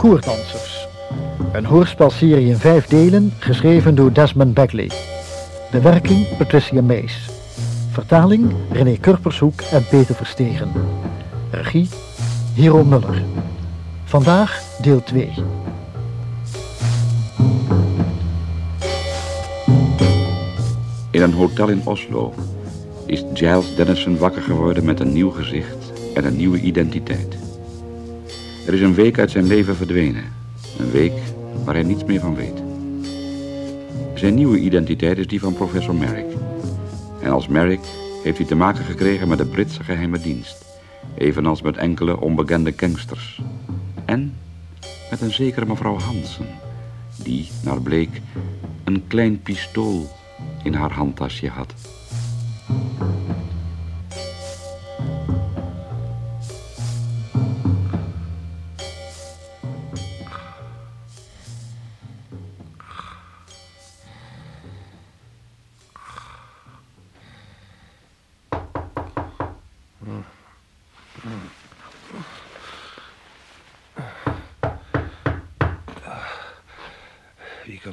Koerdansers. Een hoorspelserie in vijf delen, geschreven door Desmond Bagley. Bewerking Patricia Mees. Vertaling René Kurpershoek en Peter Verstegen. Regie Hero Muller. Vandaag deel 2. In een hotel in Oslo is Giles Dennison wakker geworden met een nieuw gezicht en een nieuwe identiteit. Er is een week uit zijn leven verdwenen. Een week waar hij niets meer van weet. Zijn nieuwe identiteit is die van professor Merrick. En als Merrick heeft hij te maken gekregen met de Britse geheime dienst. Evenals met enkele onbekende gangsters. En met een zekere mevrouw Hansen. Die, naar bleek, een klein pistool in haar handtasje had.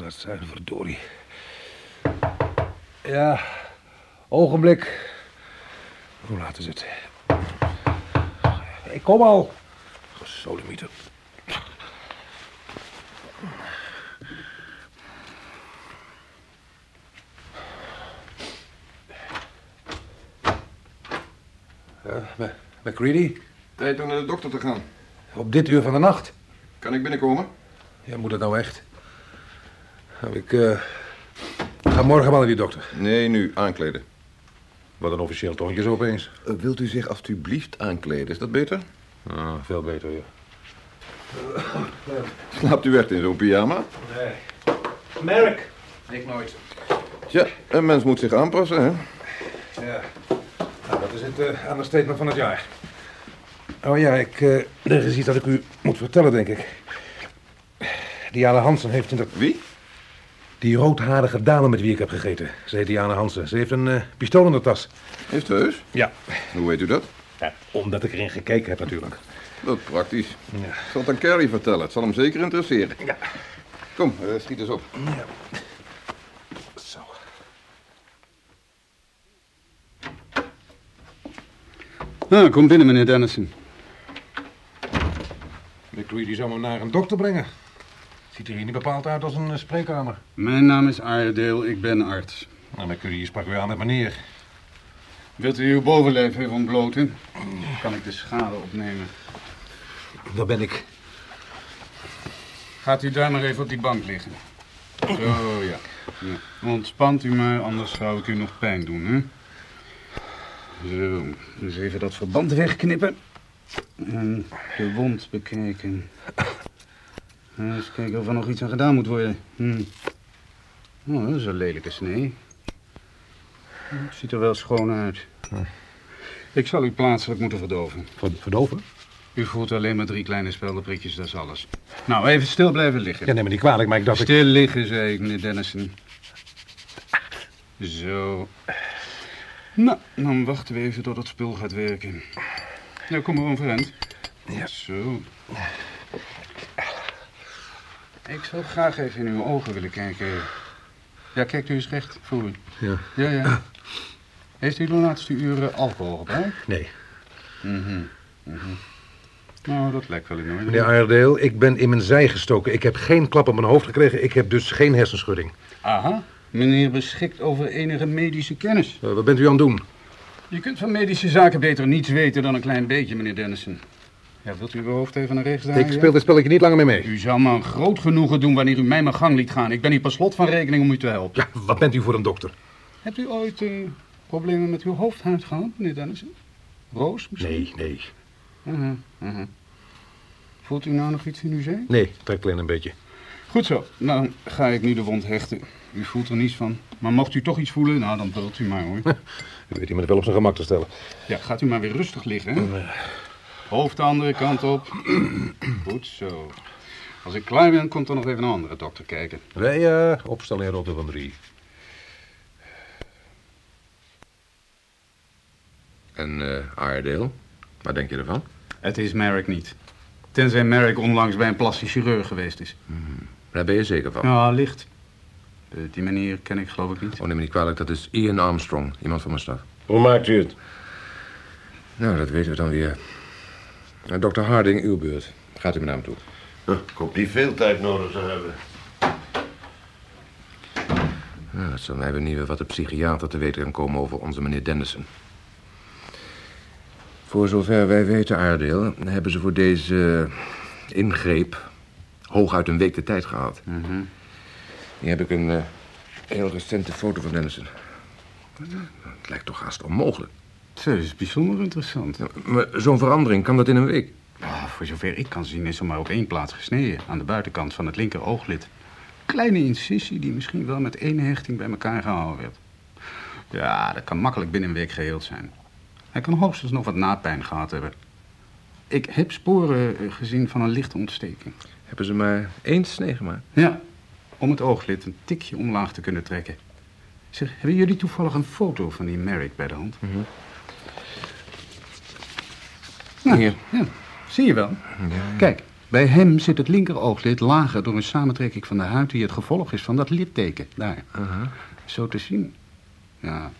Dat zijn, verdorie? Ja, ogenblik. Hoe laat is het? Ik kom al. Gesodemieter. Ja, McCready, Tijd om naar de dokter te gaan. op dit uur van de nacht? Kan ik binnenkomen? Ja, moet het nou echt? Nou, ik eh, ga morgen wel naar die dokter. Nee, nu aankleden. Wat een officieel toontje zo opeens. Eh, wilt u zich alstublieft aankleden? Is dat beter? Ah, veel beter, ja. Slaapt u echt in zo'n pyjama? Nee. Merk. Ik nooit. Tja, een mens moet zich aanpassen, hè? Ja. Nou, dat is het uh, understatement van het jaar. Oh ja, ik, eh, er is iets dat ik u moet vertellen, denk ik. Diana Hansen heeft in dat... Wie? Die roodharige dame met wie ik heb gegeten. Ze heet Diana Hansen. Ze heeft een eh, pistool in de tas. Heeft u heus? Ja. Hoe weet u dat? ja. Omdat ik erin gekeken heb, natuurlijk. Dat is praktisch. Ja. Ik zal het aan Carrie vertellen. Het zal hem zeker interesseren. Ja. Kom, eh, schiet eens op. Zo. Ah, kom binnen, meneer Dennison. McCready zou me naar een dokter brengen. Ziet er hier niet bepaald uit als een eh, spreekkamer. Mijn naam is Iredale, ik ben arts. Nou, McCready sprak u aan met meneer. Wilt u uw bovenlijf even ontbloten? Kan ik de schade opnemen? Waar ben ik? Gaat u daar maar even op die bank liggen. Zo, ja. ja. Ontspant u maar, anders zou ik u nog pijn doen, hè? Zo, dus even dat verband wegknippen. En de wond bekijken. Nou, Eens kijken of er nog iets aan gedaan moet worden. Hm. Oh, dat is een lelijke snee. Het ziet er wel schoon uit. Ik zal u plaatselijk moeten verdoven. Verdoven? U voelt alleen maar drie kleine speldenprikjes, dat is alles. Nou, even stil blijven liggen. Ja, neem me niet kwalijk, maar ik dacht... Ik... Stil liggen, zei ik, meneer Dennison. Zo. Nou, dan wachten we even tot het spul gaat werken. Nou, kom maar overeind. Ja. Zo. Ik zou graag even in uw ogen willen kijken. Ja, kijkt u eens recht voor u. Ja. Ja, ja. Heeft u de laatste uren alcohol gebruikt? Nee. Mhm. mhm. Nou, dat lijkt wel in orde. Meneer Iredale, ik ben in mijn zij gestoken. Ik heb geen klap op mijn hoofd gekregen. Ik heb dus geen hersenschudding. Aha. Meneer beschikt over enige medische kennis. Eh, wat bent u aan het doen? Je kunt van medische zaken beter niets weten dan een klein beetje, meneer Dennison. Ja, wilt u uw hoofd even naar rechts draaien? Ik speel dit spelletje niet langer meer mee. U zou me een groot genoegen doen wanneer u mij mijn gang liet gaan. Ik ben hier per slot van rekening om u te helpen. Ja, wat bent u voor een dokter? Hebt u ooit eh, problemen met uw hoofdhuid gehad, meneer Dennison? Roos misschien? Nee, nee. Mhm, mhm. Voelt u nou nog iets in uw zee? Nee, trekt alleen een beetje. Goed zo. Nou, ga ik nu de wond hechten. U voelt er niets van. Maar mocht u toch iets voelen, nou, dan vult u maar hoor. U weet iemand wel op zijn gemak te stellen. Ja, gaat u maar weer rustig liggen, hè? Hoofd de andere kant op. Goed zo. Als ik klaar ben, komt er nog even een andere dokter kijken. Wij eh opstellen in Rotte van drie. En eh Iredale, wat denk je ervan? Het is Merrick niet. Tenzij Merrick onlangs bij een plastisch chirurg geweest is. Daar ben je zeker van. Ja, licht. Eh, die meneer ken ik geloof ik niet. Oh, neem me niet kwalijk, dat is Ian Armstrong, iemand van mijn staf. Hoe maakt u het? Nou, dat weten we dan weer. Uh, Dr. Harding, uw beurt. Gaat u met naam toe. Ik hoop niet veel tijd nodig te hebben. Nou, het zou mij benieuwen wat de psychiater te weten kan komen over onze meneer Dennison. Voor zover wij weten, Aardeel, hebben ze voor deze ingreep hooguit een week de tijd gehad. Mhm. Hier heb ik een eh, heel recente foto van Dennison. Het lijkt toch haast onmogelijk. Zo, dat is bijzonder interessant. Ja, Maar zo'n verandering, kan dat in een week? Ah, voor zover ik kan zien is er maar op één plaats gesneden. Aan de buitenkant van het linker ooglid. Kleine incisie die misschien wel met één hechting bij elkaar gehouden werd. Ja, dat kan makkelijk binnen een week geheeld zijn. Hij kan hoogstens nog wat napijn gehad hebben. Ik heb sporen eh, gezien van een lichte ontsteking. Hebben ze maar één snee gemaakt? Ja, om het ooglid een tikje omlaag te kunnen trekken. Zeg, hebben jullie toevallig een foto van die Merrick bij de hand? Nou, Hier. Ja, zie je wel. Kijk, bij hem zit het linker ooglid lager door een samentrekking van de huid... die het gevolg is van dat litteken, daar. Zo te zien. Ja,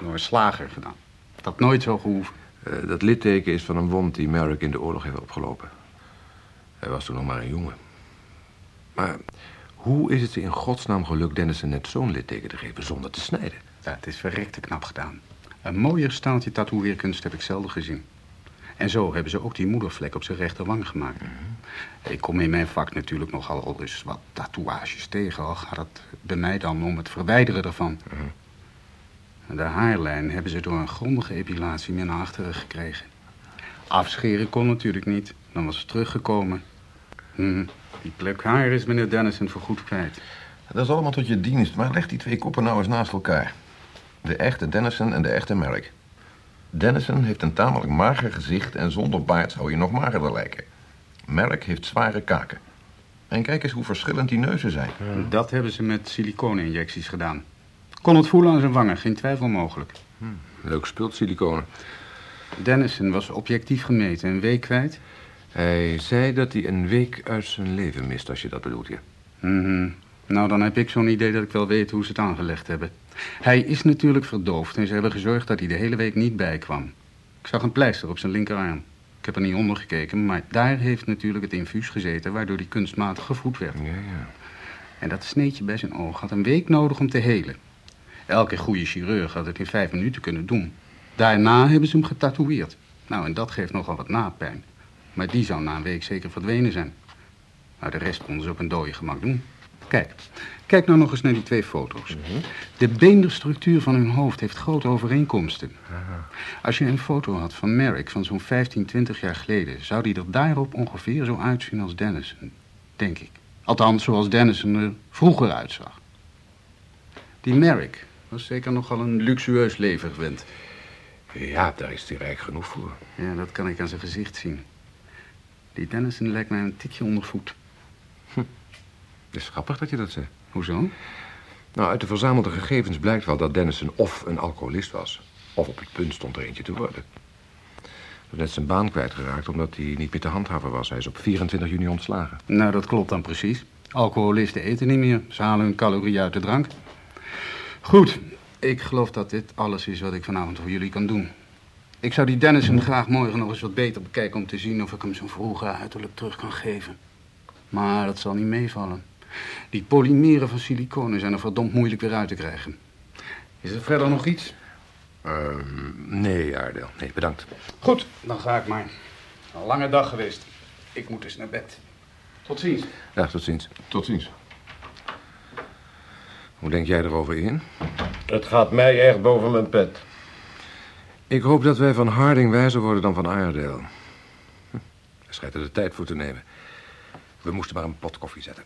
door een slager gedaan. Dat nooit zo gehoeven. Eh, dat litteken is van een wond die Merrick in de oorlog heeft opgelopen. Hij was toen nog maar een jongen. Maar hoe is het in godsnaam gelukt Dennison net zo'n litteken te geven zonder te snijden? Ja, het is verrekte knap gedaan. Een mooier staaltje tatoeëerkunst heb ik zelden gezien. En zo hebben ze ook die moedervlek op zijn rechterwang gemaakt. Ik kom in mijn vak natuurlijk nogal al eens wat tatoeages tegen. Al gaat het bij mij dan om het verwijderen ervan. De haarlijn hebben ze door een grondige epilatie meer naar achteren gekregen. Afscheren kon natuurlijk niet. Dan was het teruggekomen. Hm, Die plek haar is meneer Dennison voorgoed kwijt. Dat is allemaal tot je dienst, maar leg die twee koppen nou eens naast elkaar. De echte Dennison en de echte Merrick. Dennison heeft een tamelijk mager gezicht en zonder baard zou je nog magerder lijken. Merrick heeft zware kaken. En kijk eens hoe verschillend die neuzen zijn. Dat hebben ze met siliconeninjecties gedaan. Kon het voelen aan zijn wangen, geen twijfel mogelijk. Leuk spult, siliconen. Dennison was objectief gemeten, een week kwijt. Hij zei dat hij een week uit zijn leven mist, als je dat bedoelt, ja. Mhm. Nou, dan heb ik zo'n idee dat ik wel weet hoe ze het aangelegd hebben. Hij is natuurlijk verdoofd en ze hebben gezorgd dat hij de hele week niet bijkwam. Ik zag een pleister op zijn linkerarm. Ik heb er niet onder gekeken, maar daar heeft natuurlijk het infuus gezeten... waardoor hij kunstmatig gevoed werd. Ja, ja. En dat sneetje bij zijn oog had een week nodig om te helen. Elke goede chirurg had het in vijf minuten kunnen doen. Daarna hebben ze hem getatoeëerd. Nou, en dat geeft nogal wat napijn. Maar die zou na een week zeker verdwenen zijn. Nou, de rest konden ze op een dode gemak doen. Kijk, kijk nou nog eens naar die twee foto's. De beenderstructuur van hun hoofd heeft grote overeenkomsten. Als je een foto had van Merrick van zo'n 15, 20 jaar geleden... zou die er daarop ongeveer zo uitzien als Dennison, denk ik. Althans, zoals Dennison er vroeger uitzag. Die Merrick was zeker nogal een luxueus leven gewend. Ja, daar is hij rijk genoeg voor. Ja, dat kan ik aan zijn gezicht zien. Die Dennison lijkt mij een tikje ondervoed. Het is grappig dat je dat zegt. Hoezo? Nou, uit de verzamelde gegevens blijkt wel dat Dennison of een alcoholist was... of op het punt stond er eentje te worden. Hij is net zijn baan kwijtgeraakt omdat hij niet meer te handhaven was. Hij is op 24 juni ontslagen. Nou, dat klopt dan precies. Alcoholisten eten niet meer. Ze halen hun calorieën uit de drank. Goed, ik geloof dat dit alles is wat ik vanavond voor jullie kan doen. Ik zou die Dennison graag morgen nog eens wat beter bekijken... om te zien of ik hem zijn vroege uiterlijk terug kan geven. Maar dat zal niet meevallen. Die polymeren van siliconen zijn er verdomd moeilijk weer uit te krijgen. Is er verder nog iets? Ehm, nee, Aardeel. Nee, bedankt. Goed, dan ga ik maar. Een lange dag geweest. Ik moet dus naar bed. Tot ziens. Ja, tot ziens. Tot ziens. Hoe denk jij erover in? Het gaat mij echt boven mijn pet. Ik hoop dat wij van Harding wijzer worden dan van Aardeel. Hm, Hij schijnt er de tijd voor te nemen. We moesten maar een pot koffie zetten.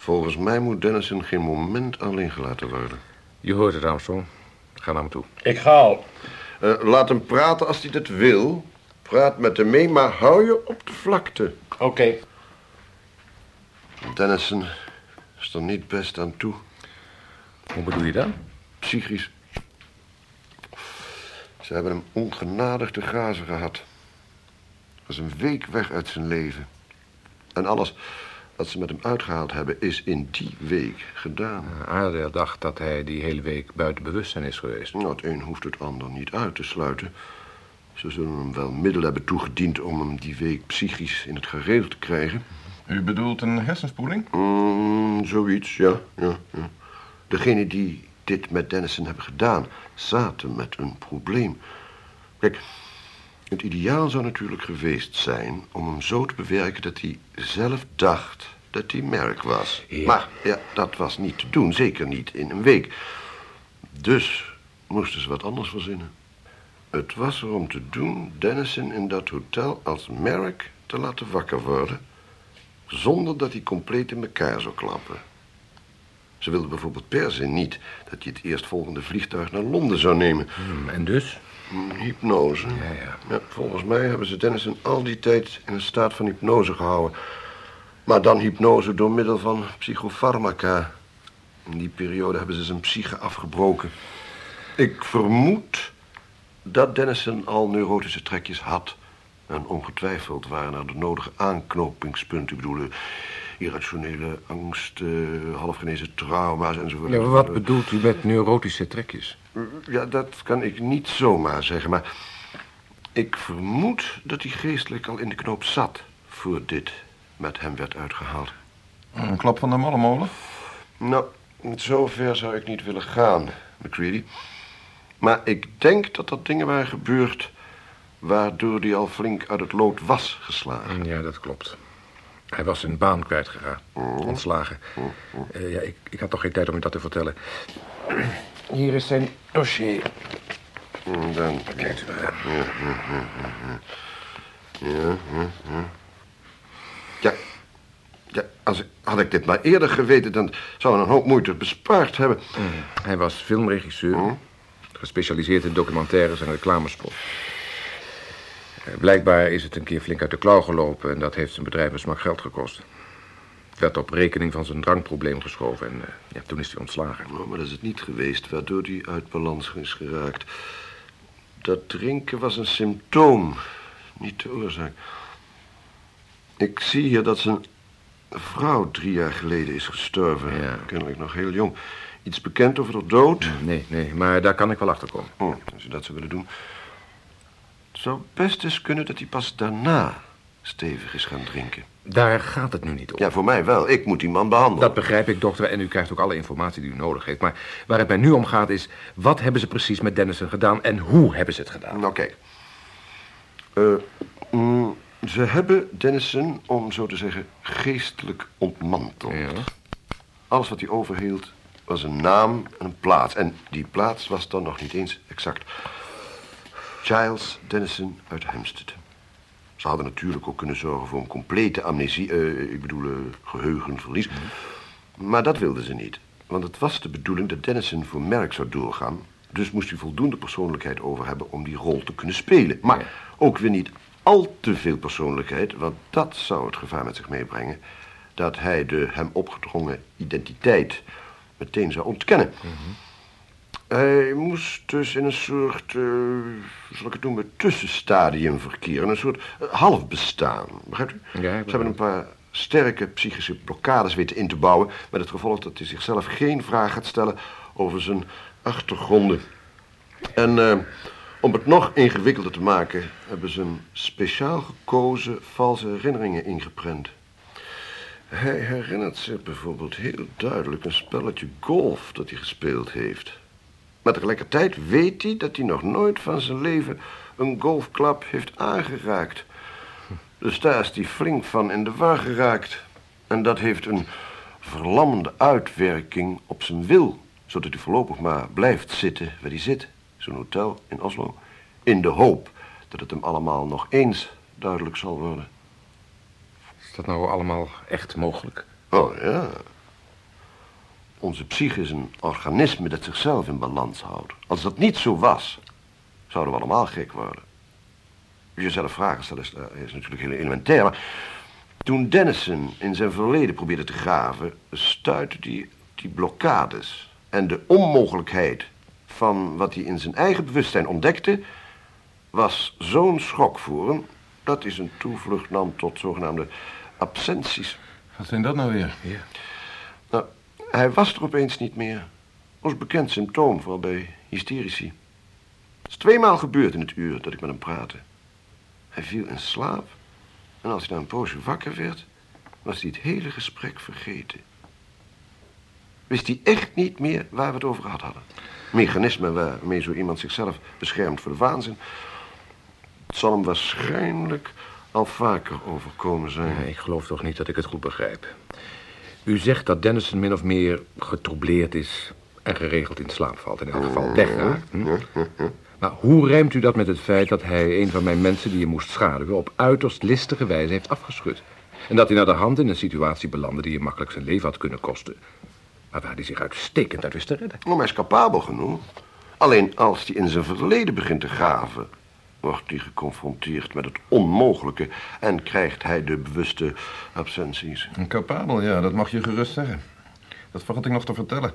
Volgens mij moet Dennison geen moment alleen gelaten worden. Je hoort het, Armstrong. Ga naar me toe. Ik ga al. Eh, laat hem praten als hij dat wil. Praat met hem mee, maar hou je op de vlakte. Oké. Dennison is er niet best aan toe. Hoe bedoel je dat? Psychisch. Ze hebben hem ongenadig te grazen gehad. Was een week weg uit zijn leven. En alles wat ze met hem uitgehaald hebben is in die week gedaan. Aardeel dacht dat hij die hele week buiten bewustzijn is geweest. Nou, het een hoeft het ander niet uit te sluiten. Ze zullen hem wel middelen hebben toegediend om hem die week psychisch in het gereel te krijgen. U bedoelt een hersenspoeling? Mm, zoiets, ja, ja, ja. Degenen die dit met Dennison hebben gedaan, zaten met een probleem. Kijk, het ideaal zou natuurlijk geweest zijn om hem zo te bewerken dat hij zelf dacht dat hij merk was. Ja. Maar ja, dat was niet te doen, zeker niet in een week. Dus moesten ze wat anders verzinnen. Het was er om te doen Dennison in dat hotel als merk te laten wakker worden... zonder dat hij compleet in elkaar zou klappen. Ze wilden bijvoorbeeld per se niet dat hij het eerstvolgende vliegtuig naar Londen zou nemen. Hmm, En dus? Hypnose. Ja, ja. volgens mij hebben ze Dennison al die tijd in een staat van hypnose gehouden. Maar dan hypnose door middel van psychofarmaca. In die periode hebben ze zijn psyche afgebroken. Ik vermoed dat Dennison al neurotische trekjes had. En ongetwijfeld waren er de nodige aanknopingspunten. Ik bedoel, eh, irrationele angst, halfgenezen trauma's enzovoort. Ja, wat bedoelt u met neurotische trekjes? Ja, dat kan ik niet zomaar zeggen, maar... ik vermoed dat hij geestelijk al in de knoop zat... voor dit met hem werd uitgehaald. Een klap van de mallemolen? Nou, zover zou ik niet willen gaan, McCready. Maar ik denk dat er dingen waren gebeurd... waardoor hij al flink uit het lood was geslagen. Ja, dat klopt. Hij was zijn baan kwijtgeraakt. Ontslagen. Eh, ja, ik, ik had toch geen tijd om u dat te vertellen. Hier is zijn dossier. Mm, Dan... Kijkt u maar. Ja, ja, ja. Ja, ja als ik, had ik dit maar eerder geweten... dan zou we een hoop moeite bespaard hebben. Hij was filmregisseur. Gespecialiseerd in documentaires en reclamespot. Eh, Blijkbaar is het een keer flink uit de klauw gelopen... en dat heeft zijn bedrijf een smak geld gekost. Werd op rekening van zijn drankprobleem geschoven... en eh, ja, toen is hij ontslagen. Nou, maar dat is het niet geweest waardoor hij uit balans is geraakt. Dat drinken was een symptoom, niet de oorzaak. Ik zie hier dat zijn vrouw drie jaar geleden is gestorven. Ja. Kennelijk nog heel jong. Iets bekend over de dood? Nee, nee, maar daar kan ik wel achter komen. Oh, als je dat zou willen doen. Het zou best eens kunnen dat hij pas daarna stevig is gaan drinken. Daar gaat het nu niet om. Ja, voor mij wel. Ik moet die man behandelen. Dat begrijp ik, dokter, en u krijgt ook alle informatie die u nodig heeft. Maar waar het mij nu om gaat is... wat hebben ze precies met Dennison gedaan en hoe hebben ze het gedaan? Nou, kijk. Eh, mm, ze hebben Dennison, om zo te zeggen, geestelijk ontmanteld. Ja. Alles wat hij overhield was een naam en een plaats. En die plaats was dan nog niet eens exact. Giles Dennison uit Hampstead. Ze hadden natuurlijk ook kunnen zorgen voor een complete amnesie... eh, ik bedoel, eh, geheugenverlies. Maar dat wilden ze niet. Want het was de bedoeling dat Dennison voor Merck zou doorgaan. Dus moest hij voldoende persoonlijkheid over hebben om die rol te kunnen spelen. Maar ook weer niet al te veel persoonlijkheid... want dat zou het gevaar met zich meebrengen... dat hij de hem opgedrongen identiteit meteen zou ontkennen. Hij moest dus in een soort, eh, zal ik het noemen, tussenstadium verkeren. Een soort eh, halfbestaan, begrijpt u? Ja, Ze hebben een paar sterke psychische blokkades weten in te bouwen... met het gevolg dat hij zichzelf geen vraag gaat stellen over zijn achtergronden. En eh, om het nog ingewikkelder te maken... hebben ze hem speciaal gekozen valse herinneringen ingeprent. Hij herinnert zich bijvoorbeeld heel duidelijk een spelletje golf dat hij gespeeld heeft. Maar tegelijkertijd weet hij dat hij nog nooit van zijn leven een golfklap heeft aangeraakt. Dus daar is hij flink van in de war geraakt. En dat heeft een verlammende uitwerking op zijn wil. Zodat hij voorlopig maar blijft zitten waar hij zit. Zo'n hotel in Oslo. In de hoop dat het hem allemaal nog eens duidelijk zal worden. Is dat nou allemaal echt mogelijk? Oh ja. Onze psyche is een organisme dat zichzelf in balans houdt. Als dat niet zo was, zouden we allemaal gek worden. Jezelf vragen stellen is, eh, is natuurlijk heel elementair, maar... Toen Dennison in zijn verleden probeerde te graven... stuitte hij die blokkades en de onmogelijkheid van wat hij in zijn eigen bewustzijn ontdekte... was zo'n schok voor hem... dat hij zijn toevlucht nam tot zogenaamde absenties. Wat zijn dat nou weer? Nou, hij was er opeens niet meer. Ons bekend symptoom, vooral bij hysterici. Het is tweemaal gebeurd in het uur dat ik met hem praatte. Hij viel in slaap. En als hij na een poosje wakker werd, was hij het hele gesprek vergeten. Wist hij echt niet meer waar we het over gehad hadden. Mechanismen waarmee zo iemand zichzelf beschermt voor de waanzin. Het zal hem waarschijnlijk al vaker overkomen zijn. Ik geloof toch niet dat ik het goed begrijp. U zegt dat Dennison min of meer getroubleerd is en geregeld in slaap valt. In elk geval wegraakt. Hm? Maar hoe rijmt u dat met het feit dat hij een van mijn mensen die je moest schaduwen... op uiterst listige wijze heeft afgeschud? En dat hij naar de hand in een situatie belandde die je makkelijk zijn leven had kunnen kosten. Maar waar hij zich uitstekend uit wist te redden. Oh, hij is capabel genoeg. Alleen als hij in zijn verleden begint te graven... wordt hij geconfronteerd met het onmogelijke... en krijgt hij de bewuste absenties. Een capabel, ja, dat mag je gerust zeggen. Dat vergat ik nog te vertellen.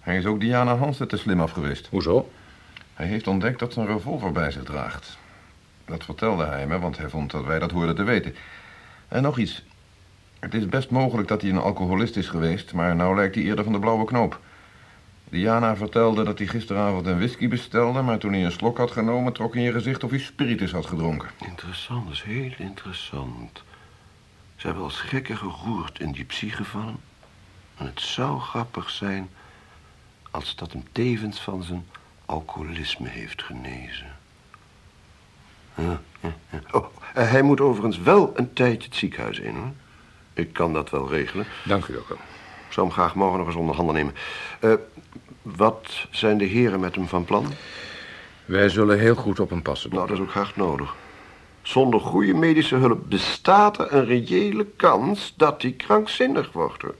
Hij is ook Diana Hansen te slim af geweest. Hoezo? Hij heeft ontdekt dat ze een revolver bij zich draagt. Dat vertelde hij me, want hij vond dat wij dat hoorden te weten. En nog iets. Het is best mogelijk dat hij een alcoholist is geweest, maar nou lijkt hij eerder van de blauwe knoop. Diana vertelde dat hij gisteravond een whisky bestelde, maar toen hij een slok had genomen, trok in je gezicht of hij spiritus had gedronken. Interessant, dat is heel interessant. Ze hebben als gekken geroerd in die psychevallen. En het zou grappig zijn als dat hem tevens van zijn alcoholisme heeft genezen. Ja, ja, ja. Oh, eh, hij moet overigens wel een tijdje het ziekenhuis in, hoor. Ik kan dat wel regelen. Dank u, dokter. Ik zou hem graag morgen nog eens onder handen nemen. Eh, wat zijn de heren met hem van plan? Wij zullen heel goed op hem passen. Nou, dat is ook hard nodig. Zonder goede medische hulp bestaat er een reële kans dat hij krankzinnig wordt. Hoor.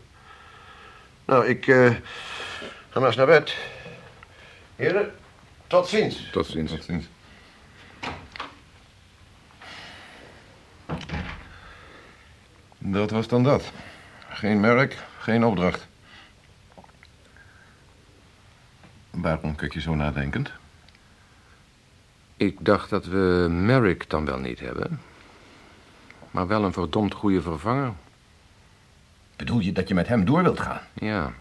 Nou, ik eh, ga maar eens naar bed. Heren, tot ziens. Tot ziens. Tot ziens. Dat was dan dat. Geen merk, geen opdracht. Waarom kijk je zo nadenkend? Ik dacht dat we Merrick dan wel niet hebben. Maar wel een verdomd goede vervanger. Bedoel je dat je met hem door wilt gaan? Ja.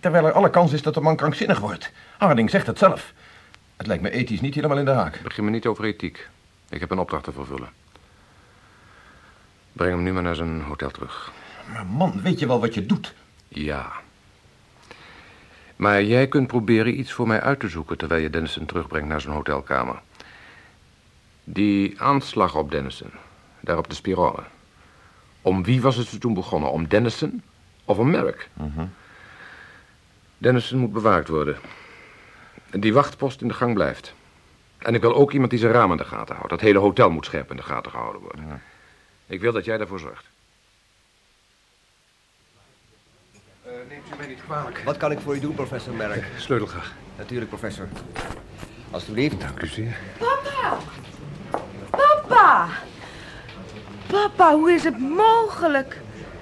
Terwijl er alle kans is dat de man krankzinnig wordt. Harding zegt het zelf. Het lijkt me ethisch niet helemaal in de haak. Begin me niet over ethiek. Ik heb een opdracht te vervullen. Breng hem nu maar naar zijn hotel terug. Maar man, weet je wel wat je doet? Ja. Maar jij kunt proberen iets voor mij uit te zoeken... terwijl je Dennison terugbrengt naar zijn hotelkamer. Die aanslag op Dennison, daar op de spirale. Om wie was het toen begonnen? Om Dennison of om Merrick? Dennison moet bewaakt worden. Die wachtpost in de gang blijft. En ik wil ook iemand die zijn raam in de gaten houdt. Dat hele hotel moet scherp in de gaten gehouden worden. Ik wil dat jij daarvoor zorgt. neemt u mij niet kwalijk. Wat kan ik voor u doen, professor Merrick? Sleutel graag. Natuurlijk, professor. Alsjeblieft. Dank u zeer. Papa! Papa! Papa, hoe is het mogelijk?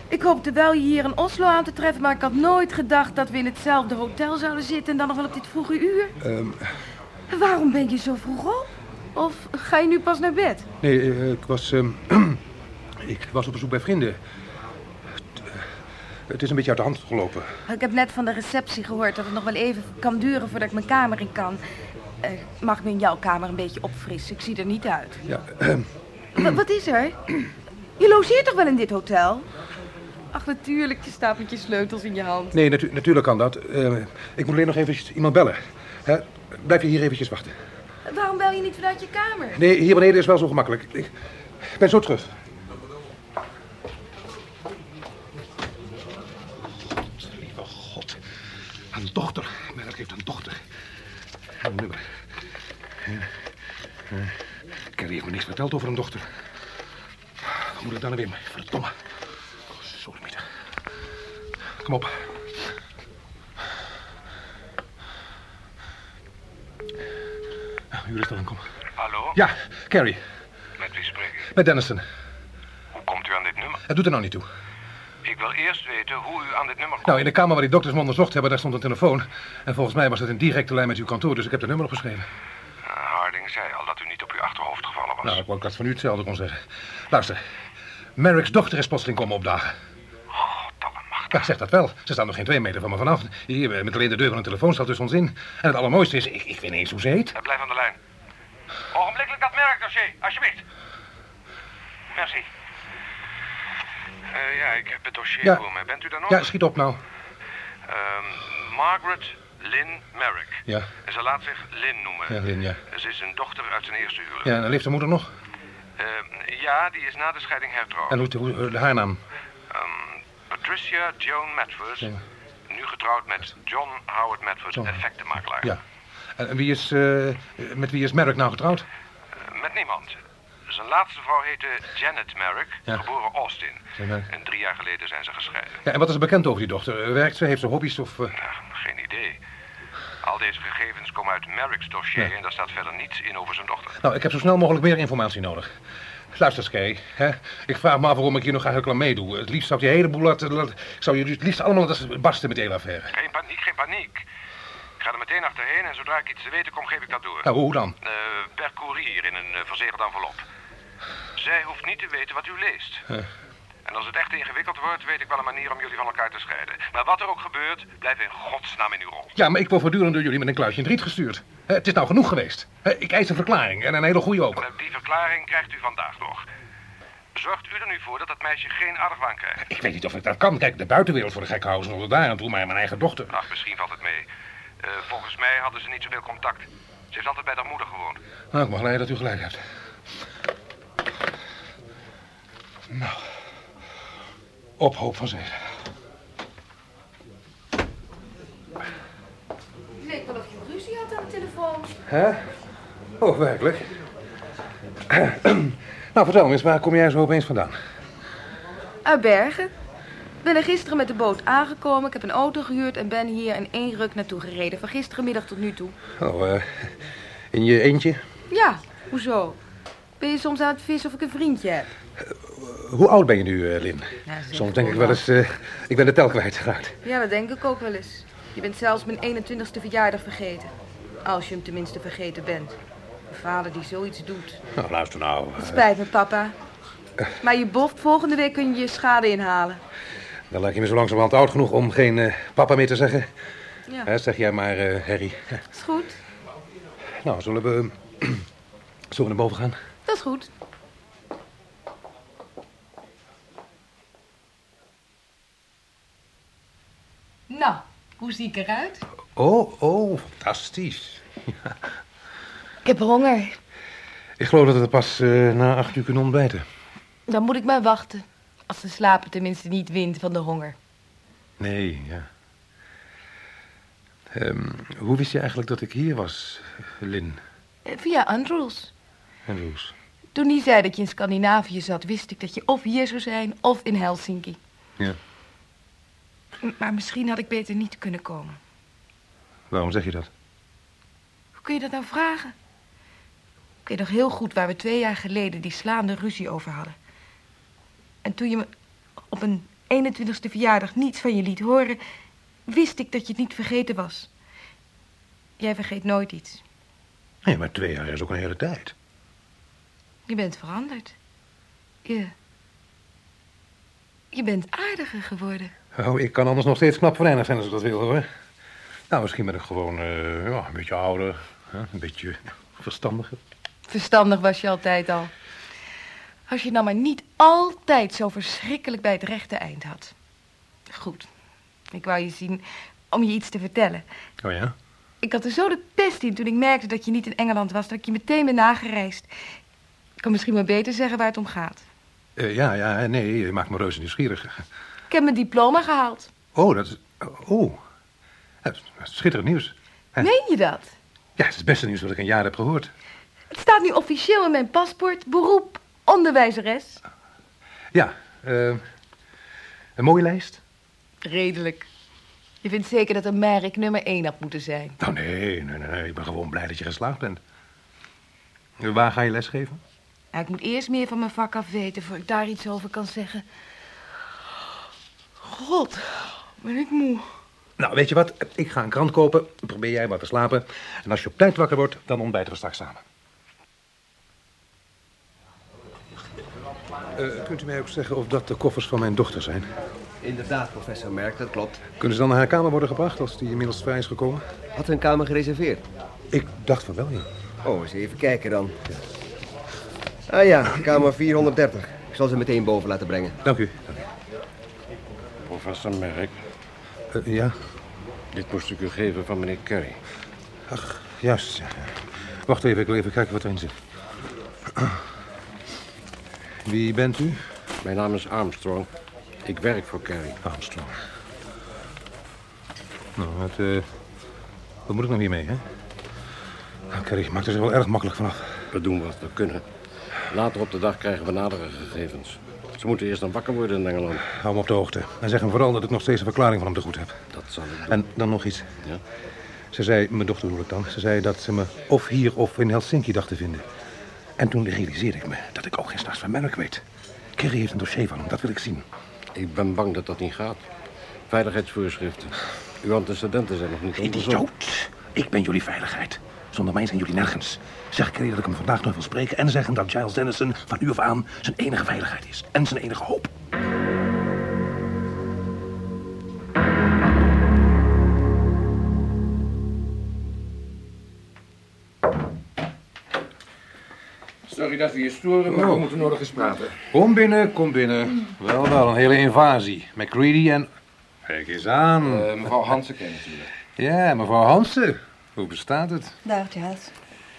Ik hoopte wel je hier in Oslo aan te treffen, maar ik had nooit gedacht dat we in hetzelfde hotel zouden zitten en dan nog wel op dit vroege uur. Ehm, Waarom ben je zo vroeg op? Of ga je nu pas naar bed? nee, eh, ik was... ehm, ik was op bezoek bij vrienden. Het, is een beetje uit de hand gelopen. Ik heb net van de receptie gehoord dat het nog wel even kan duren voordat ik mijn kamer in kan. Eh, mag ik me in jouw kamer een beetje opfrissen? Ik zie er niet uit. Ja, ehm, Wa- wat is er? Je logeert toch wel in dit hotel? Ach, natuurlijk. Je staat met je sleutels in je hand. nee, natu- natuurlijk kan dat. Eh, ik moet alleen nog even iemand bellen. Hè? Blijf je hier eventjes wachten. Waarom bel je niet vanuit je kamer? Nee, hier beneden is wel zo gemakkelijk. Ik ben zo terug. Lieve God. Een dochter. Merk heeft een dochter. Een nummer. Ja. Ja. Carrie heeft me niks verteld over een dochter. Moet ik dan weer? Verdomme. Oh, Sorry, Mieter. Kom op. Ja, u is er aan, kom. Hallo? Ja, Carrie. Met wie spreek ik? Met Dennison. Hoe komt u aan dit nummer? Het doet er nou niet toe. Ik wil eerst weten hoe u aan dit nummer komt. Nou, in de kamer waar die dokters me onderzocht hebben, daar stond een telefoon. En volgens mij was het een directe lijn met uw kantoor, dus ik heb het nummer opgeschreven. Ah, Harding zei al dat u niet op uw achterhoofd was. Nou, ik wou dat van u hetzelfde kon zeggen. Luister, Merrick's dochter is plotseling komen opdagen. Ja, zeg dat wel. Ze staan nog geen twee meter van me vanaf. Hier, met alleen de deur van een telefooncel tussen ons in. En het allermooiste is, ik, ik weet niet eens hoe ze heet. Eh, Blijf aan de lijn. Ogenblikkelijk dat merkdossier, alsjeblieft. Merci. Eh, ja, ik heb het dossier Ja. voor me. Bent u daar nog? Ja, schiet op nou. Ehm, Margaret Lynn Merrick. Ja, En ze laat zich Lynn noemen. ja, Lin, ja. Ze is een dochter uit zijn eerste huwelijk. Ja, en leeft de moeder nog? Ehm, ja, die is na de scheiding hertrouwd. En hoe, hoe, haar naam? Ehm, Patricia Joan Medford. Ja. Nu getrouwd met John Howard Medford, John. effectenmakelaar. Ja. En, wie is, eh, met wie is Merrick nou getrouwd? Eh, met niemand. Zijn laatste vrouw heette Janet Merrick, Ja. geboren Austin. En drie jaar geleden zijn ze gescheiden. Ja, en wat is er bekend over die dochter? Eh, Werkt ze? Heeft ze hobby's of... Ja, geen idee. Al deze gegevens komen uit Merrick's dossier Ja. en daar staat verder niets in over zijn dochter. Nou, ik heb zo snel mogelijk meer informatie nodig. Luister, Skay. Hè? Ik vraag me af waarom ik hier nog eigenlijk aan meedoe. Het liefst zou ik die hele boel laten... laten- ik zou jullie het liefst allemaal laten barsten met de hele affaire. Geen paniek, geen paniek. Ik ga er meteen achterheen en zodra ik iets te weten kom, geef ik dat door. Nou, hoe dan? Eh, per courier in een uh, verzegeld envelop. Zij hoeft niet te weten wat u leest. Eh, En als het echt ingewikkeld wordt, weet ik wel een manier om jullie van elkaar te scheiden. Maar wat er ook gebeurt, blijf in godsnaam in uw rol. ja, maar ik word voortdurend door jullie met een kluitje in het riet gestuurd. Het is nou genoeg geweest. Ik eis een verklaring en een hele goede ook. Die verklaring krijgt u vandaag nog. Zorgt u er nu voor dat dat meisje geen argwaan krijgt. Ik weet niet of ik dat kan. Kijk, de buitenwereld voor de gek houden nog daar aan toe, maar mijn eigen dochter. Ach, misschien valt het mee. Eh, volgens mij hadden ze niet zoveel contact. Ze heeft altijd bij haar moeder gewoond. Nou, ik mag leiden dat u gelijk hebt. Nou, op hoop van zegen. Het leek wel of je ruzie had aan de telefoon. Hè? Oh, werkelijk? nou, vertel me eens, waar kom jij zo opeens vandaan? Uit Bergen. Ik ben er gisteren met de boot aangekomen. Ik heb een auto gehuurd en ben hier in één ruk naartoe gereden. Van gisterenmiddag tot nu toe. Oh, eh, in je eentje? Ja, hoezo? Ben je soms aan het vissen of ik een vriendje heb? Hoe oud ben je nu, eh, Lin? Ja, Soms denk ik wel eens, eh, ik ben de tel kwijtgeraakt. Ja, dat denk ik ook wel eens. Je bent zelfs mijn 21ste verjaardag vergeten. Als je hem tenminste vergeten bent. Een vader die zoiets doet. Nou, luister nou. eh, Spijt me, papa. Maar je boft, volgende week kun je je schade inhalen. dan lijkt je me zo langzamerhand oud genoeg om geen eh, papa meer te zeggen. Ja, Hè, zeg jij maar, eh, Harry. is goed. Nou, zullen we... zullen we naar boven gaan? Dat is goed. Nou, hoe zie ik eruit? Oh, oh, fantastisch. Ik heb honger. Ik geloof dat we pas eh, na acht uur kunnen ontbijten. Dan moet ik maar wachten. Als de slaper tenminste niet wint van de honger. Nee, ja. Ehm, hoe wist je eigenlijk dat ik hier was, Lin Eh, Via Andrews. Roos? Toen hij zei dat je in Scandinavië zat, wist ik dat je of hier zou zijn of in Helsinki. Ja. M- Maar misschien had ik beter niet kunnen komen. Waarom zeg je dat? Hoe kun je dat nou vragen? Ik weet nog heel goed waar we twee jaar geleden die slaande ruzie over hadden. En toen je me op een 21ste verjaardag niets van je liet horen, wist ik dat je het niet vergeten was. Jij vergeet nooit iets. Nee, maar twee jaar is ook een hele tijd. Je bent veranderd. Je. Je bent aardiger geworden. Oh, ik kan anders nog steeds knap verenigd zijn als ik dat wil, hoor. Nou, misschien ben ik gewoon eh, ja, een beetje ouder. Hè? Een beetje verstandiger. Verstandig was je altijd al. Als je nou maar niet altijd zo verschrikkelijk bij het rechte eind had. Goed. Ik wou je zien om je iets te vertellen. Oh ja? Ik had er zo de pest in toen ik merkte dat je niet in Engeland was... dat ik je meteen ben nagereisd. Ik kan misschien maar beter zeggen waar het om gaat. Eh, ja, ja, nee, je maakt me reuze nieuwsgierig. Ik heb mijn diploma gehaald. Oh, dat is... Oh, dat is schitterend nieuws. Hè? Meen je dat? Ja, het is het beste nieuws wat ik een jaar heb gehoord. Het staat nu officieel in mijn paspoort. Beroep, onderwijzeres. Ja, eh, een mooie lijst? Redelijk. Je vindt zeker dat een merk nummer één had moeten zijn. Nou, nee, nee, nee, nee, ik ben gewoon blij dat je geslaagd bent. Waar ga je lesgeven? Ja, ik moet eerst meer van mijn vak af weten voor ik daar iets over kan zeggen. God, ben ik moe. Nou, weet je wat? Ik ga een krant kopen. Probeer jij maar te slapen. En als je op tijd wakker wordt, dan ontbijten we straks samen. Uh, kunt u mij ook zeggen of dat de koffers van mijn dochter zijn? Inderdaad, professor Merk, dat klopt. Kunnen ze dan naar haar kamer worden gebracht als die inmiddels vrij is gekomen? Had ze een kamer gereserveerd? Ik dacht van wel, ja. Oh, eens even kijken dan. Ah ja, kamer 430. Ik zal ze meteen boven laten brengen. Dank u. Professor Merk, Eh, ja, dit moest ik u geven van meneer Kerry. ach, juist. Wacht even, ik wil even kijken wat erin zit. Wie bent u? Mijn naam is Armstrong. Ik werk voor Kerry. Armstrong. Nou, wat, eh, wat moet ik nou hiermee, hè? Nou, Kerry maakt er zich wel erg makkelijk vanaf. We doen wat we kunnen. Later op de dag krijgen we nadere gegevens. Ze moeten eerst dan wakker worden in Engeland. Hou me op de hoogte. En zeg hem vooral dat ik nog steeds een verklaring van hem te goed heb. Dat zal ik doen. En dan nog iets. Ja? Ze zei, mijn dochter bedoel ik dan, ze zei dat ze me of hier of in Helsinki dacht te vinden. En toen realiseerde ik me dat ik ook geen s'nachts van Merk weet. Kerry heeft een dossier van hem, dat wil ik zien. Ik ben bang dat dat niet gaat. Veiligheidsvoorschriften. Uw antecedenten zijn nog niet onderzocht. Idioot! Ik ben jullie veiligheid. Zonder mij zijn jullie nergens. Zeg Kerry dat ik hem vandaag nog wil spreken en zeg hem dat Giles Dennison van nu af aan zijn enige veiligheid is. En zijn enige hoop. Sorry dat we je storen, maar we moeten nog eens praten. Kom binnen, kom binnen. Wel, wel, een hele invasie. McCready en... Kijk eens aan. Eh, mevrouw Hansen kent natuurlijk. Ja, mevrouw Hansen. Hoe bestaat het? Dag, Giles.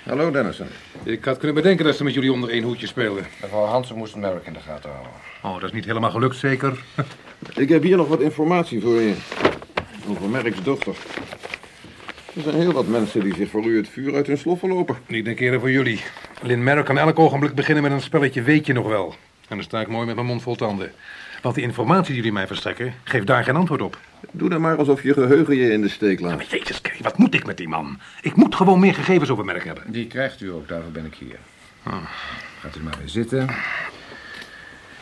Hallo, Dennison. Ik had kunnen bedenken dat ze met jullie onder één hoedje speelden. Mevrouw Hansen moest Merk in de gaten houden. Oh, dat is niet helemaal gelukt, zeker? Ik heb hier nog wat informatie voor je. Over Merks dochter. Er zijn heel wat mensen die zich voor u het vuur uit hun sloffen lopen. Niet een keer voor jullie. Lynn Merrick kan elk ogenblik beginnen met een spelletje weet je nog wel. En dan sta ik mooi met mijn mond vol tanden. Want die informatie die jullie mij verstrekken, geeft daar geen antwoord op. Doe dan maar alsof je geheugen je in de steek laat. Maar jezus, Kerry, wat moet ik met die man? Ik moet gewoon meer gegevens over Merk hebben. Die krijgt u ook, daarvoor ben ik hier. Gaat u maar weer zitten.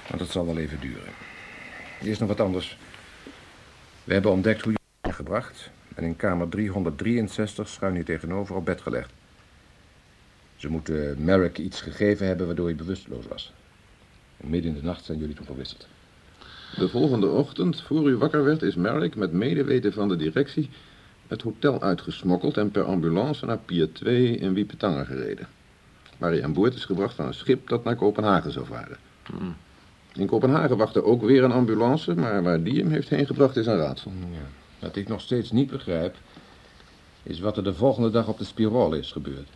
Want het zal wel even duren. Eerst nog wat anders. We hebben ontdekt hoe je gebracht en in kamer 363 schuin hier tegenover op bed gelegd. Ze moeten Merrick iets gegeven hebben waardoor hij bewusteloos was. En midden in de nacht zijn jullie toen verwisseld. De volgende ochtend, voor u wakker werd, is Merrick met medeweten van de directie het hotel uitgesmokkeld en per ambulance naar Pier 2 in Wiepentangen gereden. Waar hij aan boord is gebracht van een schip dat naar Kopenhagen zou varen. In Kopenhagen wachtte ook weer een ambulance, maar waar die hem heeft heen gebracht is een raadsel. Ja. Wat ik nog steeds niet begrijp, is wat er de volgende dag op de spirale is gebeurd.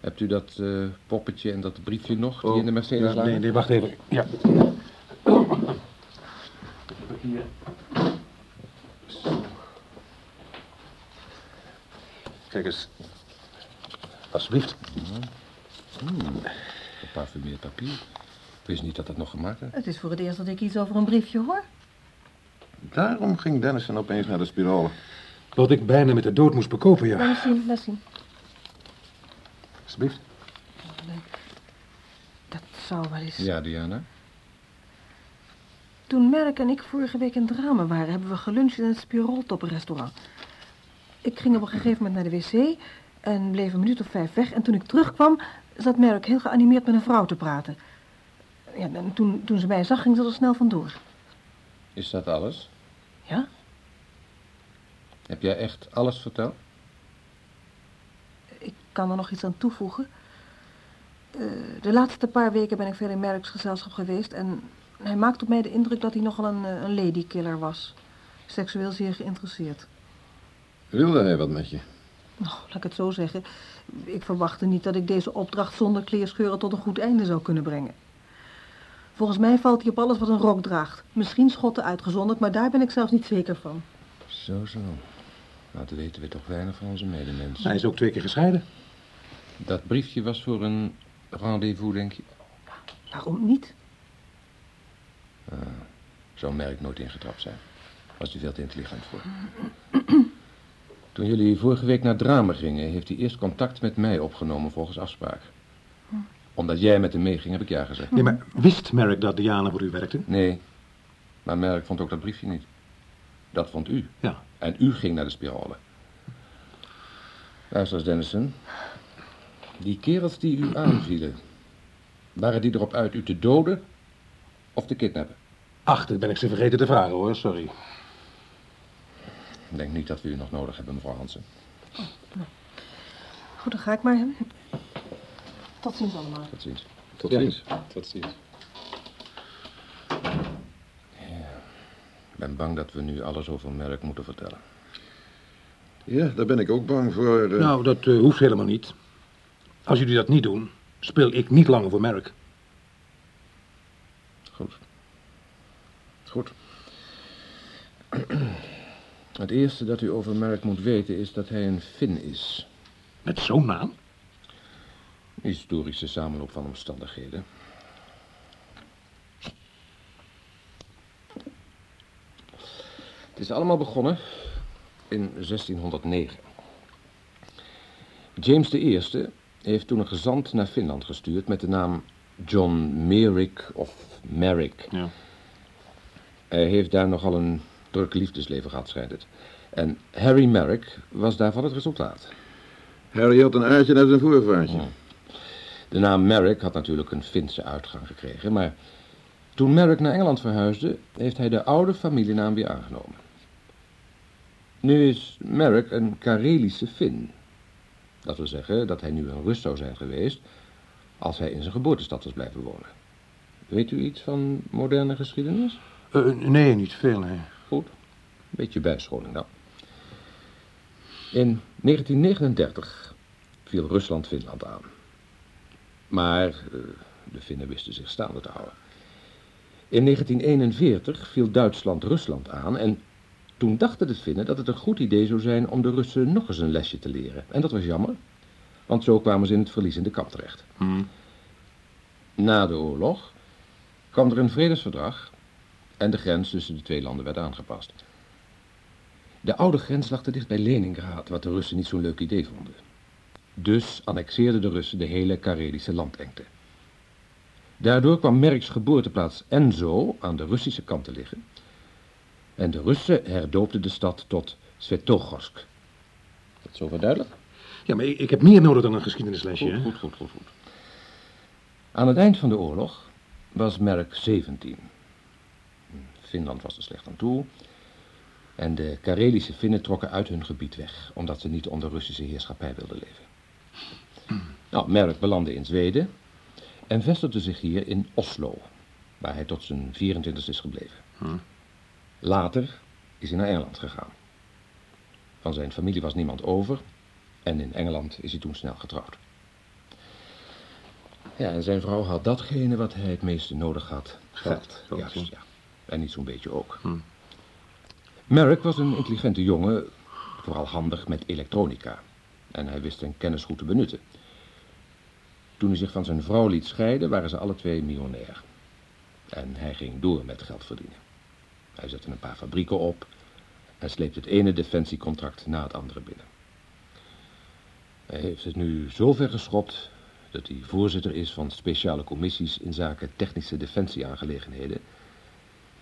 Hebt u dat eh, poppetje en dat briefje nog, die in de Mercedes lagen? nee, nee, wacht even. Ja. Kijk eens. Alsjeblieft. Geparfumeerd papier. Ik wist niet dat dat nog gemaakt werd. Het is voor het eerst dat ik iets over een briefje hoor. Daarom ging Dennison opeens naar de spirale. Wat ik bijna met de dood moest bekopen, ja. Laat eens zien, laat zien. Alsjeblieft. Dat zou wel eens... Ja, Diana? Toen Merk en ik vorige week in Dramen waren, hebben we geluncht in het Spiroltop restaurant. Ik ging op een gegeven moment naar de wc en bleef een minuut of vijf weg. En toen ik terugkwam, zat Merk heel geanimeerd met een vrouw te praten. Ja, en toen, toen ze mij zag, ging ze er snel vandoor. Is dat alles? Ja? Heb jij echt alles verteld? Ik kan er nog iets aan toevoegen. Eh, de laatste paar weken ben ik veel in Merks gezelschap geweest en hij maakt op mij de indruk dat hij nogal een, eh, een ladykiller was. Seksueel zeer geïnteresseerd. Wilde hij wat met je? Nou, laat ik het zo zeggen. Ik verwachtte niet dat ik deze opdracht zonder kleerscheuren tot een goed einde zou kunnen brengen. Volgens mij valt hij op alles wat een rok draagt. Misschien schotten uitgezonderd, maar daar ben ik zelfs niet zeker van. Zo, zo. Nou, dat weten we toch weinig van onze medemensen. Hij is ook twee keer gescheiden. Dat briefje was voor een rendezvous, denk je? Waarom niet? Zou Merk nooit ingetrapt zijn. Was hij veel te intelligent voor. Toen jullie vorige week naar Dramen gingen, heeft hij eerst contact met mij opgenomen volgens afspraak. Omdat jij met hem meeging, heb ik ja gezegd. Nee, maar wist Merrick dat Diana voor u werkte? Nee, maar Merk vond ook dat briefje niet. Dat vond u. Ja. En u ging naar de spirale. Luister Dennison. Die kerels die u aanvielen, waren die erop uit u te doden of te kidnappen? Ach, dat ben ik ze vergeten te vragen hoor, sorry. Ik denk niet dat we u nog nodig hebben, mevrouw Hansen. Goed, dan ga ik maar. Tot ziens allemaal. Tot ziens. Tot Ja. ziens. Tot ziens. Ik ben bang dat we nu alles over Merk moeten vertellen. Ja, daar ben ik ook bang voor. eh. Nou, dat eh, hoeft helemaal niet. Als jullie dat niet doen, speel ik niet langer voor Merk. Goed. Goed. Het eerste dat u over Merk moet weten is dat hij een Fin is. Met zo'n naam? Historische samenloop van omstandigheden. Het is allemaal begonnen in 1609. James I heeft toen een gezant naar Finland gestuurd met de naam John Merrick of Merrick. Ja. Hij heeft daar nogal een druk liefdesleven gehad, schijnt het. En Harry Merrick was daarvan het resultaat. Harry had een aardje naar zijn voorvaartje. De naam Merrick had natuurlijk een Finse uitgang gekregen, maar toen Merrick naar Engeland verhuisde, heeft hij de oude familienaam weer aangenomen. Nu is Merrick een Karelische Fin. Dat wil zeggen dat hij nu een Rus zou zijn geweest als hij in zijn geboortestad was blijven wonen. Weet u iets van moderne geschiedenis? Eh, nee, niet veel, nee. Goed. Een beetje bijscholing dan. In 1939 viel Rusland Finland aan. Maar eh, de Finnen wisten zich staande te houden. In 1941 viel Duitsland Rusland aan en toen dachten de Finnen dat het een goed idee zou zijn om de Russen nog eens een lesje te leren. En dat was jammer, want zo kwamen ze in het verliezende kamp terecht. Na de oorlog kwam er een vredesverdrag en de grens tussen de twee landen werd aangepast. De oude grens lag te dicht bij Leningrad, wat de Russen niet zo'n leuk idee vonden. Dus annexeerden de Russen de hele Karelische landengte. Daardoor kwam Merks geboorteplaats Enzo aan de Russische kant te liggen. En de Russen herdoopten de stad tot Svetogorsk. Dat is zover duidelijk? Ja, maar ik, ik heb meer nodig dan een geschiedenislesje, Goed, hè? goed, goed, goed, goed. Aan het eind van de oorlog was Merk 17. Finland was er slecht aan toe. En de Karelische Finnen trokken uit hun gebied weg, omdat ze niet onder Russische heerschappij wilden leven. Nou, Merk belandde in Zweden en vestigde zich hier in Oslo, waar hij tot zijn 24 is gebleven. Later is hij naar Engeland gegaan. Van zijn familie was niemand over en in Engeland is hij toen snel getrouwd. Ja, en zijn vrouw had datgene wat hij het meeste nodig had. Geld. ja. En niet zo'n beetje ook. Merrick was een intelligente jongen, vooral handig met elektronica. En hij wist zijn kennis goed te benutten. Toen hij zich van zijn vrouw liet scheiden, waren ze alle twee miljonair. En hij ging door met geld verdienen. Hij zette een paar fabrieken op en sleept het ene defensiecontract na het andere binnen. Hij heeft het nu zover geschopt dat hij voorzitter is van speciale commissies in zaken technische defensieaangelegenheden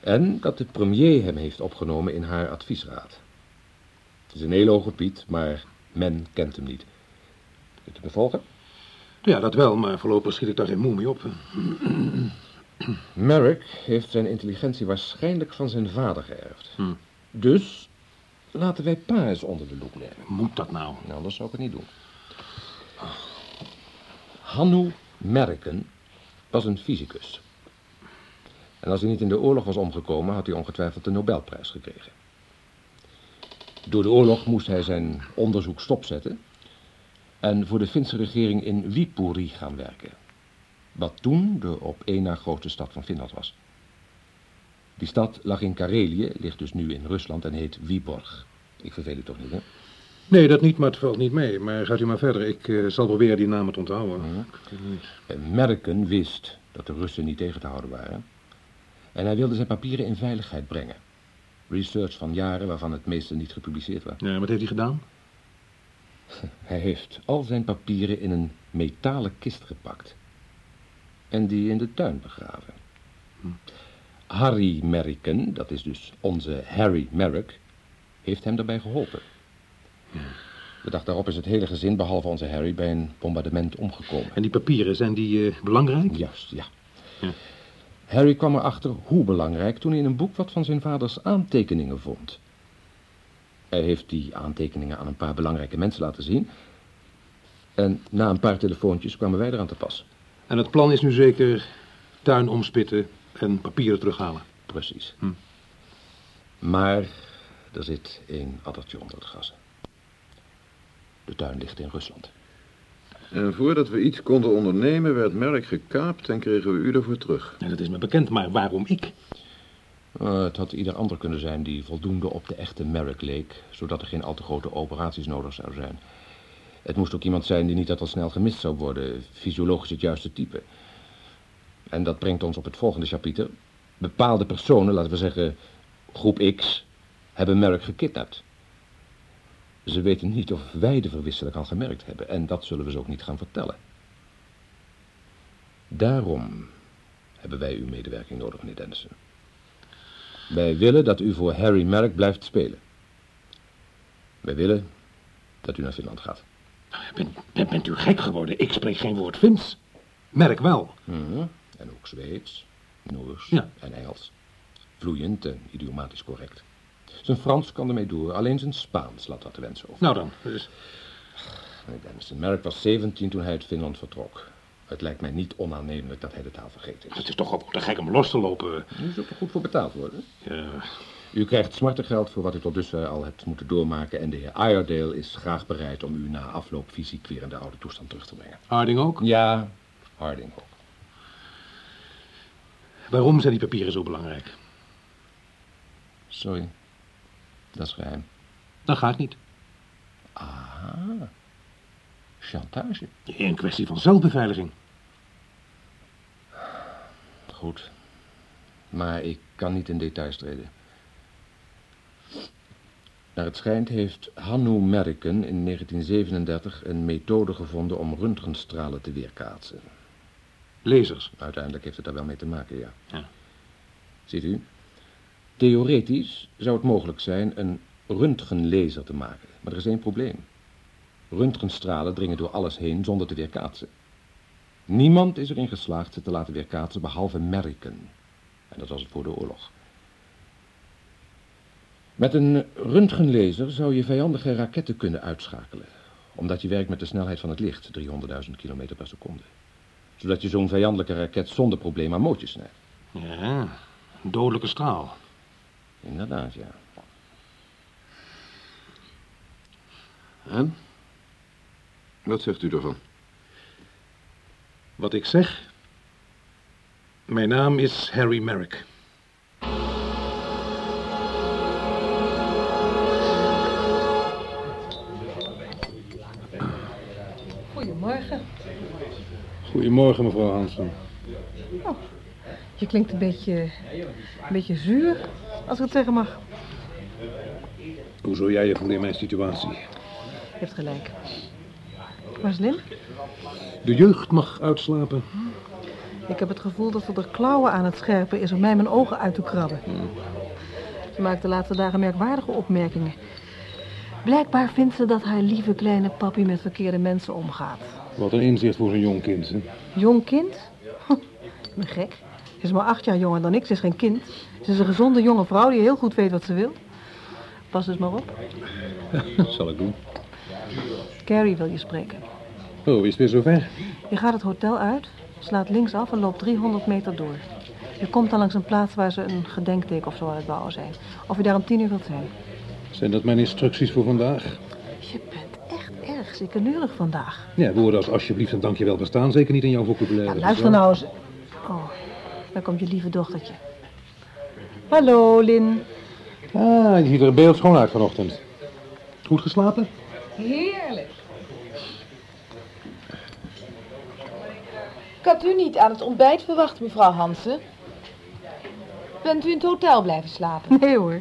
en dat de premier hem heeft opgenomen in haar adviesraad. Het is een hele hoge Piet, maar men kent hem niet. Kunt u me volgen? Ja, dat wel, maar voorlopig schiet ik daar geen moe mee op. Merrick heeft zijn intelligentie waarschijnlijk van zijn vader geërfd. Dus laten wij pa eens onder de loep nemen. Moet dat nou? Nou, anders zou ik het niet doen. Hannu Merken was een fysicus. En als hij niet in de oorlog was omgekomen, had hij ongetwijfeld de Nobelprijs gekregen. Door de oorlog moest hij zijn onderzoek stopzetten en voor de Finse regering in Viipuri gaan werken. Wat toen de op één na grootste stad van Finland was. Die stad lag in Karelië, ligt dus nu in Rusland en heet Viborg. Ik verveel u toch niet, hè? Nee, dat niet, maar het valt niet mee. Maar gaat u maar verder. Ik eh, zal proberen die namen te onthouden. En Merken wist dat de Russen niet tegen te houden waren. En hij wilde zijn papieren in veiligheid brengen. Research van jaren waarvan het meeste niet gepubliceerd was. Ja, wat heeft hij gedaan? Hij heeft al zijn papieren in een metalen kist gepakt. En die in de tuin begraven. Harry Merricken, dat is dus onze Harry Merrick, heeft hem daarbij geholpen. De dag daarop is het hele gezin, behalve onze Harry, bij een bombardement omgekomen. En die papieren, zijn die eh, belangrijk? Juist, ja. Ja. Harry kwam erachter hoe belangrijk toen hij in een boek wat van zijn vaders aantekeningen vond. Hij heeft die aantekeningen aan een paar belangrijke mensen laten zien. En na een paar telefoontjes kwamen wij eraan te pas. En het plan is nu zeker tuin omspitten en papieren terughalen. Precies. Hm. Maar er zit één addertje onder het gras. De tuin ligt in Rusland. En voordat we iets konden ondernemen, werd Merk gekaapt en kregen we u ervoor terug. En dat is me bekend, maar waarom ik? Eh, het had ieder ander kunnen zijn die voldoende op de echte Merrick leek, zodat er geen al te grote operaties nodig zouden zijn. Het moest ook iemand zijn die niet dat al snel gemist zou worden, fysiologisch het juiste type. En dat brengt ons op het volgende chapiter. Bepaalde personen, laten we zeggen groep X, hebben Merrick gekidnapt. Ze weten niet of wij de verwisseling al gemerkt hebben en dat zullen we ze ook niet gaan vertellen. Daarom hebben wij uw medewerking nodig, meneer Dennison. Wij willen dat u voor Harry Merrick blijft spelen. Wij willen dat u naar Finland gaat. Bent, bent, bent u gek geworden? Ik spreek geen woord Fins. Merk wel. Mhm. En ook Zweeds, Noors Ja. en Engels. Vloeiend en idiomatisch correct. Zijn Frans kan ermee door, alleen zijn Spaans laat wat te wensen over. Nou dan, dus... Dennison, Merrick was 17 toen hij uit Finland vertrok. Het lijkt mij niet onaannemelijk dat hij de taal vergeten is. Het is toch ook te gek om los te lopen. U zult er goed voor betaald worden. Ja. U krijgt smartengeld voor wat u tot dusver al hebt moeten doormaken... en de heer Iredale is graag bereid om u na afloop fysiek weer in de oude toestand terug te brengen. Harding ook? Ja, Harding ook. Waarom zijn die papieren zo belangrijk? Sorry, dat is geheim. Dat gaat niet. Aha, chantage. Een kwestie van zelfbeveiliging. Goed, maar ik kan niet in details treden. Naar het schijnt heeft Hannu Merken in 1937 een methode gevonden om röntgenstralen te weerkaatsen. Lasers. Uiteindelijk heeft het daar wel mee te maken, ja. Ja. Ziet u, theoretisch zou het mogelijk zijn een röntgenlaser te maken, maar er is één probleem. Röntgenstralen dringen door alles heen zonder te weerkaatsen. Niemand is erin geslaagd ze te laten weerkaatsen behalve Merken. En dat was het voor de oorlog. Met een röntgenlaser zou je vijandige raketten kunnen uitschakelen. Omdat je werkt met de snelheid van het licht, 300.000 km per seconde. Zodat je zo'n vijandelijke raket zonder probleem aan mootjes snijdt. Ja, dodelijke straal. Inderdaad, ja. En? Wat zegt u ervan? Wat ik zeg? Mijn naam is Harry Merrick. Goedemorgen. Goedemorgen, mevrouw Hansen. Oh, je klinkt een beetje, een beetje zuur, als ik het zeggen mag. Hoe zou jij je voelen in mijn situatie? Je hebt gelijk. Waar is Lin? De jeugd mag uitslapen. Ik heb het gevoel dat ze er klauwen aan het scherpen is om mij mijn ogen uit te krabben. Ze maakt de laatste dagen merkwaardige opmerkingen. Blijkbaar vindt ze dat haar lieve kleine papi met verkeerde mensen omgaat. Wat een inzicht voor zo'n jong kind, hè? Jong kind? Ik ben gek. Ze is maar acht jaar jonger dan ik. Ze is geen kind. Ze is een gezonde jonge vrouw die heel goed weet wat ze wil. Pas dus maar op. Dat zal ik doen. Carrie wil je spreken. Oh, is het weer zover? Je gaat het hotel uit, slaat linksaf en loopt 300 meter door. Je komt dan langs een plaats waar ze een gedenkteken of zo aan het bouwen zijn. Of je daar om tien uur wilt zijn. Zijn dat mijn instructies voor vandaag? Je bent echt erg ziekeneurig vandaag. Ja, woorden als alsjeblieft en dankjewel bestaan zeker niet in jouw vocabulaire. Ja, luister nou eens. Oh, daar komt je lieve dochtertje. Hallo, Lin. Ah, je ziet er beeldschoon uit vanochtend. Goed geslapen? Heerlijk. Ik had u niet aan het ontbijt verwacht, mevrouw Hansen. Bent u in het hotel blijven slapen? Nee hoor,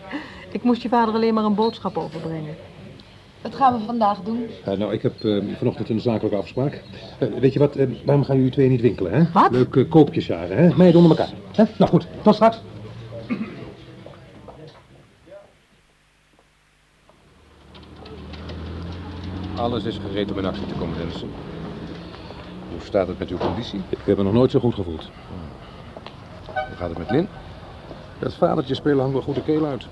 ik moest je vader alleen maar een boodschap overbrengen. Wat gaan we vandaag doen? Eh, nou, ik heb eh, vanochtend een zakelijke afspraak. Eh, weet je wat, waarom gaan jullie twee niet winkelen, hè? Wat? Leuk uh, koopjesjaren, hè? Meiden onder elkaar. Hè? Nou goed, tot straks. Alles is gereed om in actie te komen, Dennison. Hoe staat het met uw conditie? Ik heb me nog nooit zo goed gevoeld. Het gaat het met Lin? Dat vadertje spelen hangt wel goed de keel uit.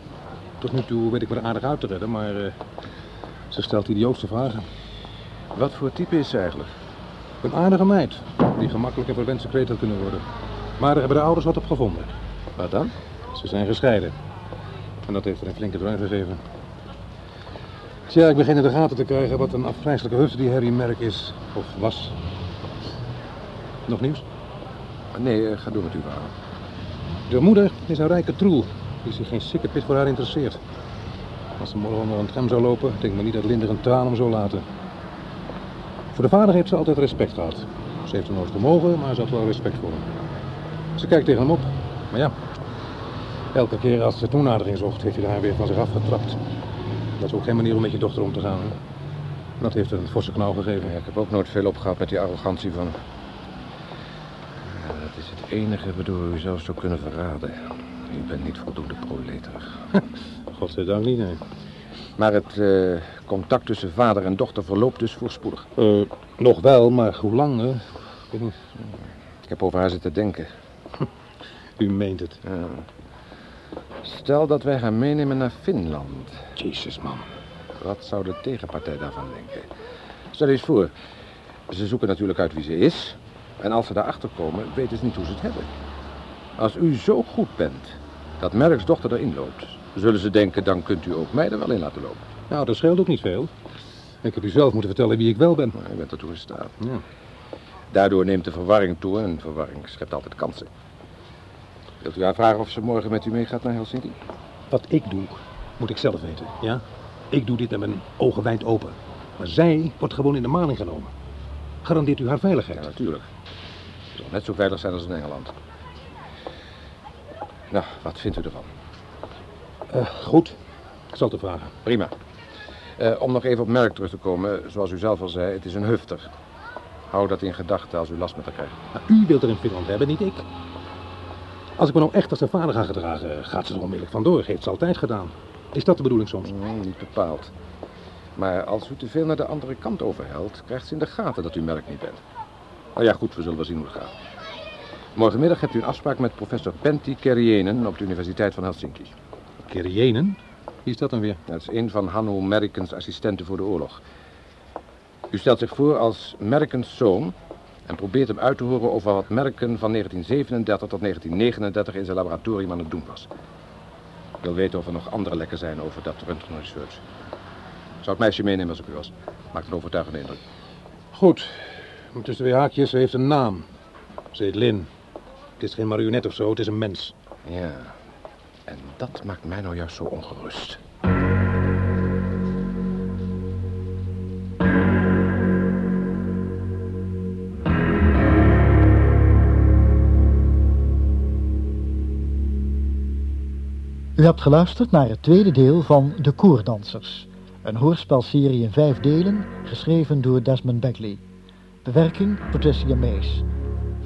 Tot nu toe weet ik me er aardig uit te redden, maar eh, ze stelt idiootste vragen. Wat voor type is ze eigenlijk? Een aardige meid, die gemakkelijk even wensen kwijt had kunnen worden. Maar daar hebben de ouders wat op gevonden. Wat dan? Ze zijn gescheiden. En dat heeft er een flinke draai gegeven. Tja, ik begin in de gaten te krijgen wat een afgrijzelijke hufte die Harry Merk is. Of was. Nog nieuws? Nee, eh, ga door met uw verhaal. De moeder is een rijke troel die zich geen sikke pit voor haar interesseert. Als ze morgen onder een tram zou lopen, denk me niet dat Linder een traan om zou laten. Voor de vader heeft ze altijd respect gehad. Ze heeft er nooit vermogen, maar ze had wel respect voor hem. Ze kijkt tegen hem op, maar ja. Elke keer als ze toenadering zocht, heeft hij haar weer van zich afgetrapt. Dat is ook geen manier om met je dochter om te gaan. Dat heeft een forse knauw gegeven. Ik heb ook nooit veel opgehad met die arrogantie van hem. Dat is het enige waardoor u zelfs zou kunnen verraden. U bent niet voldoende proleterig. Godzijdank niet, nee. Maar het eh, contact tussen vader en dochter verloopt dus voorspoedig. Eh, nog wel, maar hoe lang, hè? Ik weet niet. Ik heb over haar zitten denken. U meent het. Ja. Stel dat wij haar meenemen naar Finland. Jezus, man. Wat zou de tegenpartij daarvan denken? Stel eens voor, ze zoeken natuurlijk uit wie ze is. En als ze daarachter komen, weten ze niet hoe ze het hebben. Als u zo goed bent dat Merks dochter erin loopt, zullen ze denken, dan kunt u ook mij er wel in laten lopen. Nou, dat scheelt ook niet veel. Ik heb u zelf moeten vertellen wie ik wel ben. Maar u bent ertoe in staat. Ja. Daardoor neemt de verwarring toe en verwarring schept altijd kansen. Wilt u haar vragen of ze morgen met u meegaat naar Helsinki? Wat ik doe, moet ik zelf weten, ja? Ik doe dit met mijn ogen wijd open. Maar zij wordt gewoon in de maling genomen. Garandeert u haar veiligheid? Ja, natuurlijk. Ze zal net zo veilig zijn als in Engeland. Nou, wat vindt u ervan? Eh, goed, ik zal het vragen. Prima. Eh, om nog even op Merk terug te komen, zoals u zelf al zei, het is een hufter. Hou dat in gedachten als u last met haar krijgt. Maar u wilt er in Finland hebben, niet ik. Als ik me nou echt als haar vader ga gedragen, gaat ze er onmiddellijk vandoor. Heeft ze altijd gedaan. Is dat de bedoeling soms? Nee, niet bepaald. Maar als u te veel naar de andere kant overhelt, krijgt ze in de gaten dat u Merk niet bent. Nou ja, goed, we zullen wel zien hoe het gaat. Morgenmiddag hebt u een afspraak met professor Pentti Kerjenen op de Universiteit van Helsinki. Kerjenen? Wie is dat dan weer? Dat is een van Hanno Merkens assistenten voor de oorlog. U stelt zich voor als Merkens zoon en probeert hem uit te horen over wat Merken van 1937 tot 1939 in zijn laboratorium aan het doen was. Ik wil weten of er nog andere lekken zijn over dat röntgen research. Ik zou het meisje meenemen als ik u was. Maakt een overtuigende indruk. Goed. Tussen twee haakjes, ze heeft een naam. Ze heet Lin. Het is geen marionet of zo, het is een mens. Ja, en dat maakt mij nou juist zo ongerust. U hebt geluisterd naar het tweede deel van De Koerdansers. Een hoorspelserie in vijf delen, geschreven door Desmond Bagley. Bewerking Patricia Mees.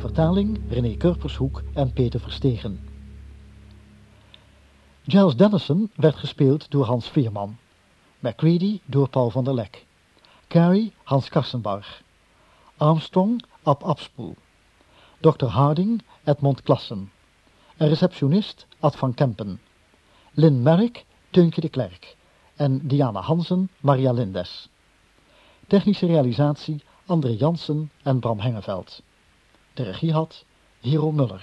Vertaling René Kurpershoek en Peter Verstegen. Giles Dennison werd gespeeld door Hans Veerman. MacReady door Paul van der Lek. Carrie Hans Karsenbarg. Armstrong Ab Abspoel. Dr. Harding Edmond Klassen. En receptionist Ad van Kempen. Lynn Merrick, Teuntje de Klerk. En Diana Hansen, Maria Lindes. Technische realisatie André Jansen en Bram Hengeveld. De regie had Hero Muller.